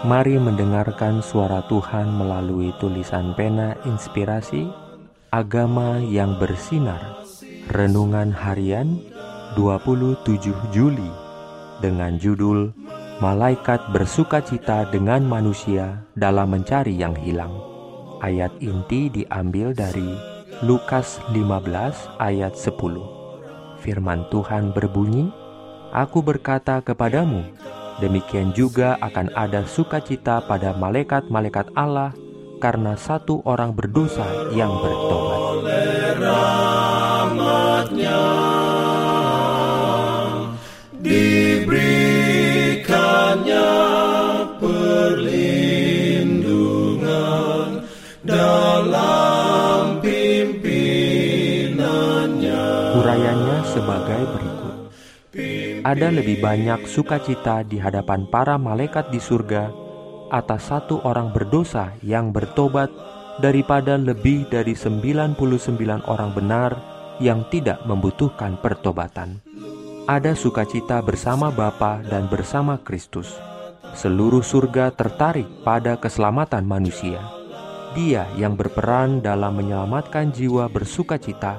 Mari mendengarkan suara Tuhan melalui tulisan pena inspirasi Agama yang bersinar. Renungan harian 27 Juli Dengan judul Malaikat bersuka cita dengan manusia dalam mencari yang hilang Ayat inti diambil dari Lukas 15 ayat 10 Firman Tuhan berbunyi Aku berkata kepadamu Demikian juga akan ada sukacita pada malaikat-malaikat Allah karena satu orang berdosa yang bertobat. Diberikannya perlindungan dalam pimpinannya. Urayanya sebagai berikut ada lebih banyak sukacita di hadapan para malaikat di surga atas satu orang berdosa yang bertobat daripada lebih dari 99 orang benar yang tidak membutuhkan pertobatan. Ada sukacita bersama Bapa dan bersama Kristus. Seluruh surga tertarik pada keselamatan manusia. Dia yang berperan dalam menyelamatkan jiwa bersukacita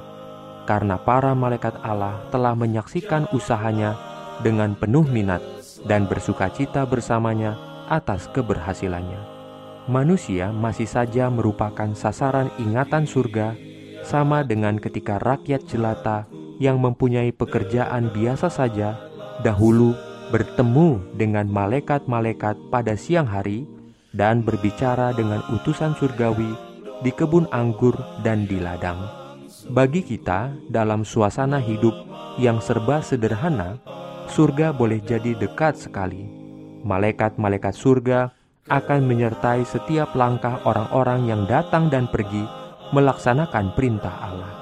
karena para malaikat Allah telah menyaksikan usahanya dengan penuh minat dan bersuka cita bersamanya atas keberhasilannya. Manusia masih saja merupakan sasaran ingatan surga, sama dengan ketika rakyat jelata yang mempunyai pekerjaan biasa saja dahulu bertemu dengan malaikat-malaikat pada siang hari dan berbicara dengan utusan surgawi di kebun anggur dan di ladang. Bagi kita, dalam suasana hidup yang serba sederhana, surga boleh jadi dekat sekali. Malaikat-malaikat surga akan menyertai setiap langkah orang-orang yang datang dan pergi melaksanakan perintah Allah.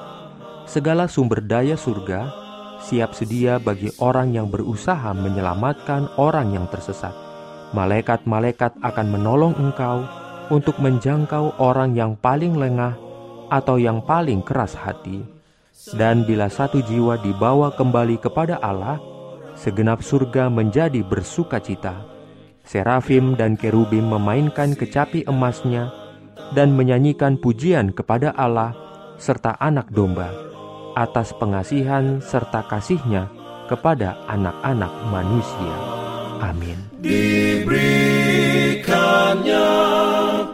Segala sumber daya surga siap sedia bagi orang yang berusaha menyelamatkan orang yang tersesat. Malaikat-malaikat akan menolong engkau untuk menjangkau orang yang paling lengah atau yang paling keras hati. Dan bila satu jiwa dibawa kembali kepada Allah, segenap surga menjadi bersuka cita. Serafim dan kerubim memainkan kecapi emasnya dan menyanyikan pujian kepada Allah serta anak domba atas pengasihan serta kasihnya kepada anak-anak manusia. Amin. Diberikannya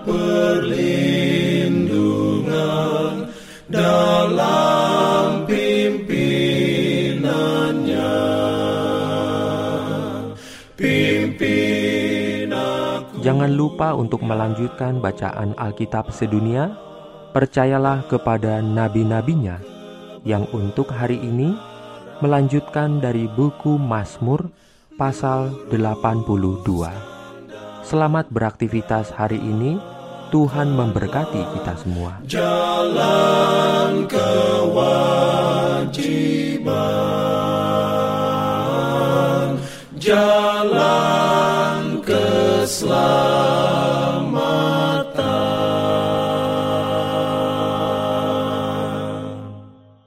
perlindungan dalam Jangan lupa untuk melanjutkan bacaan Alkitab sedunia. Percayalah kepada nabi-nabinya yang untuk hari ini melanjutkan dari buku Mazmur pasal 82. Selamat beraktivitas hari ini. Tuhan memberkati kita semua. Jalan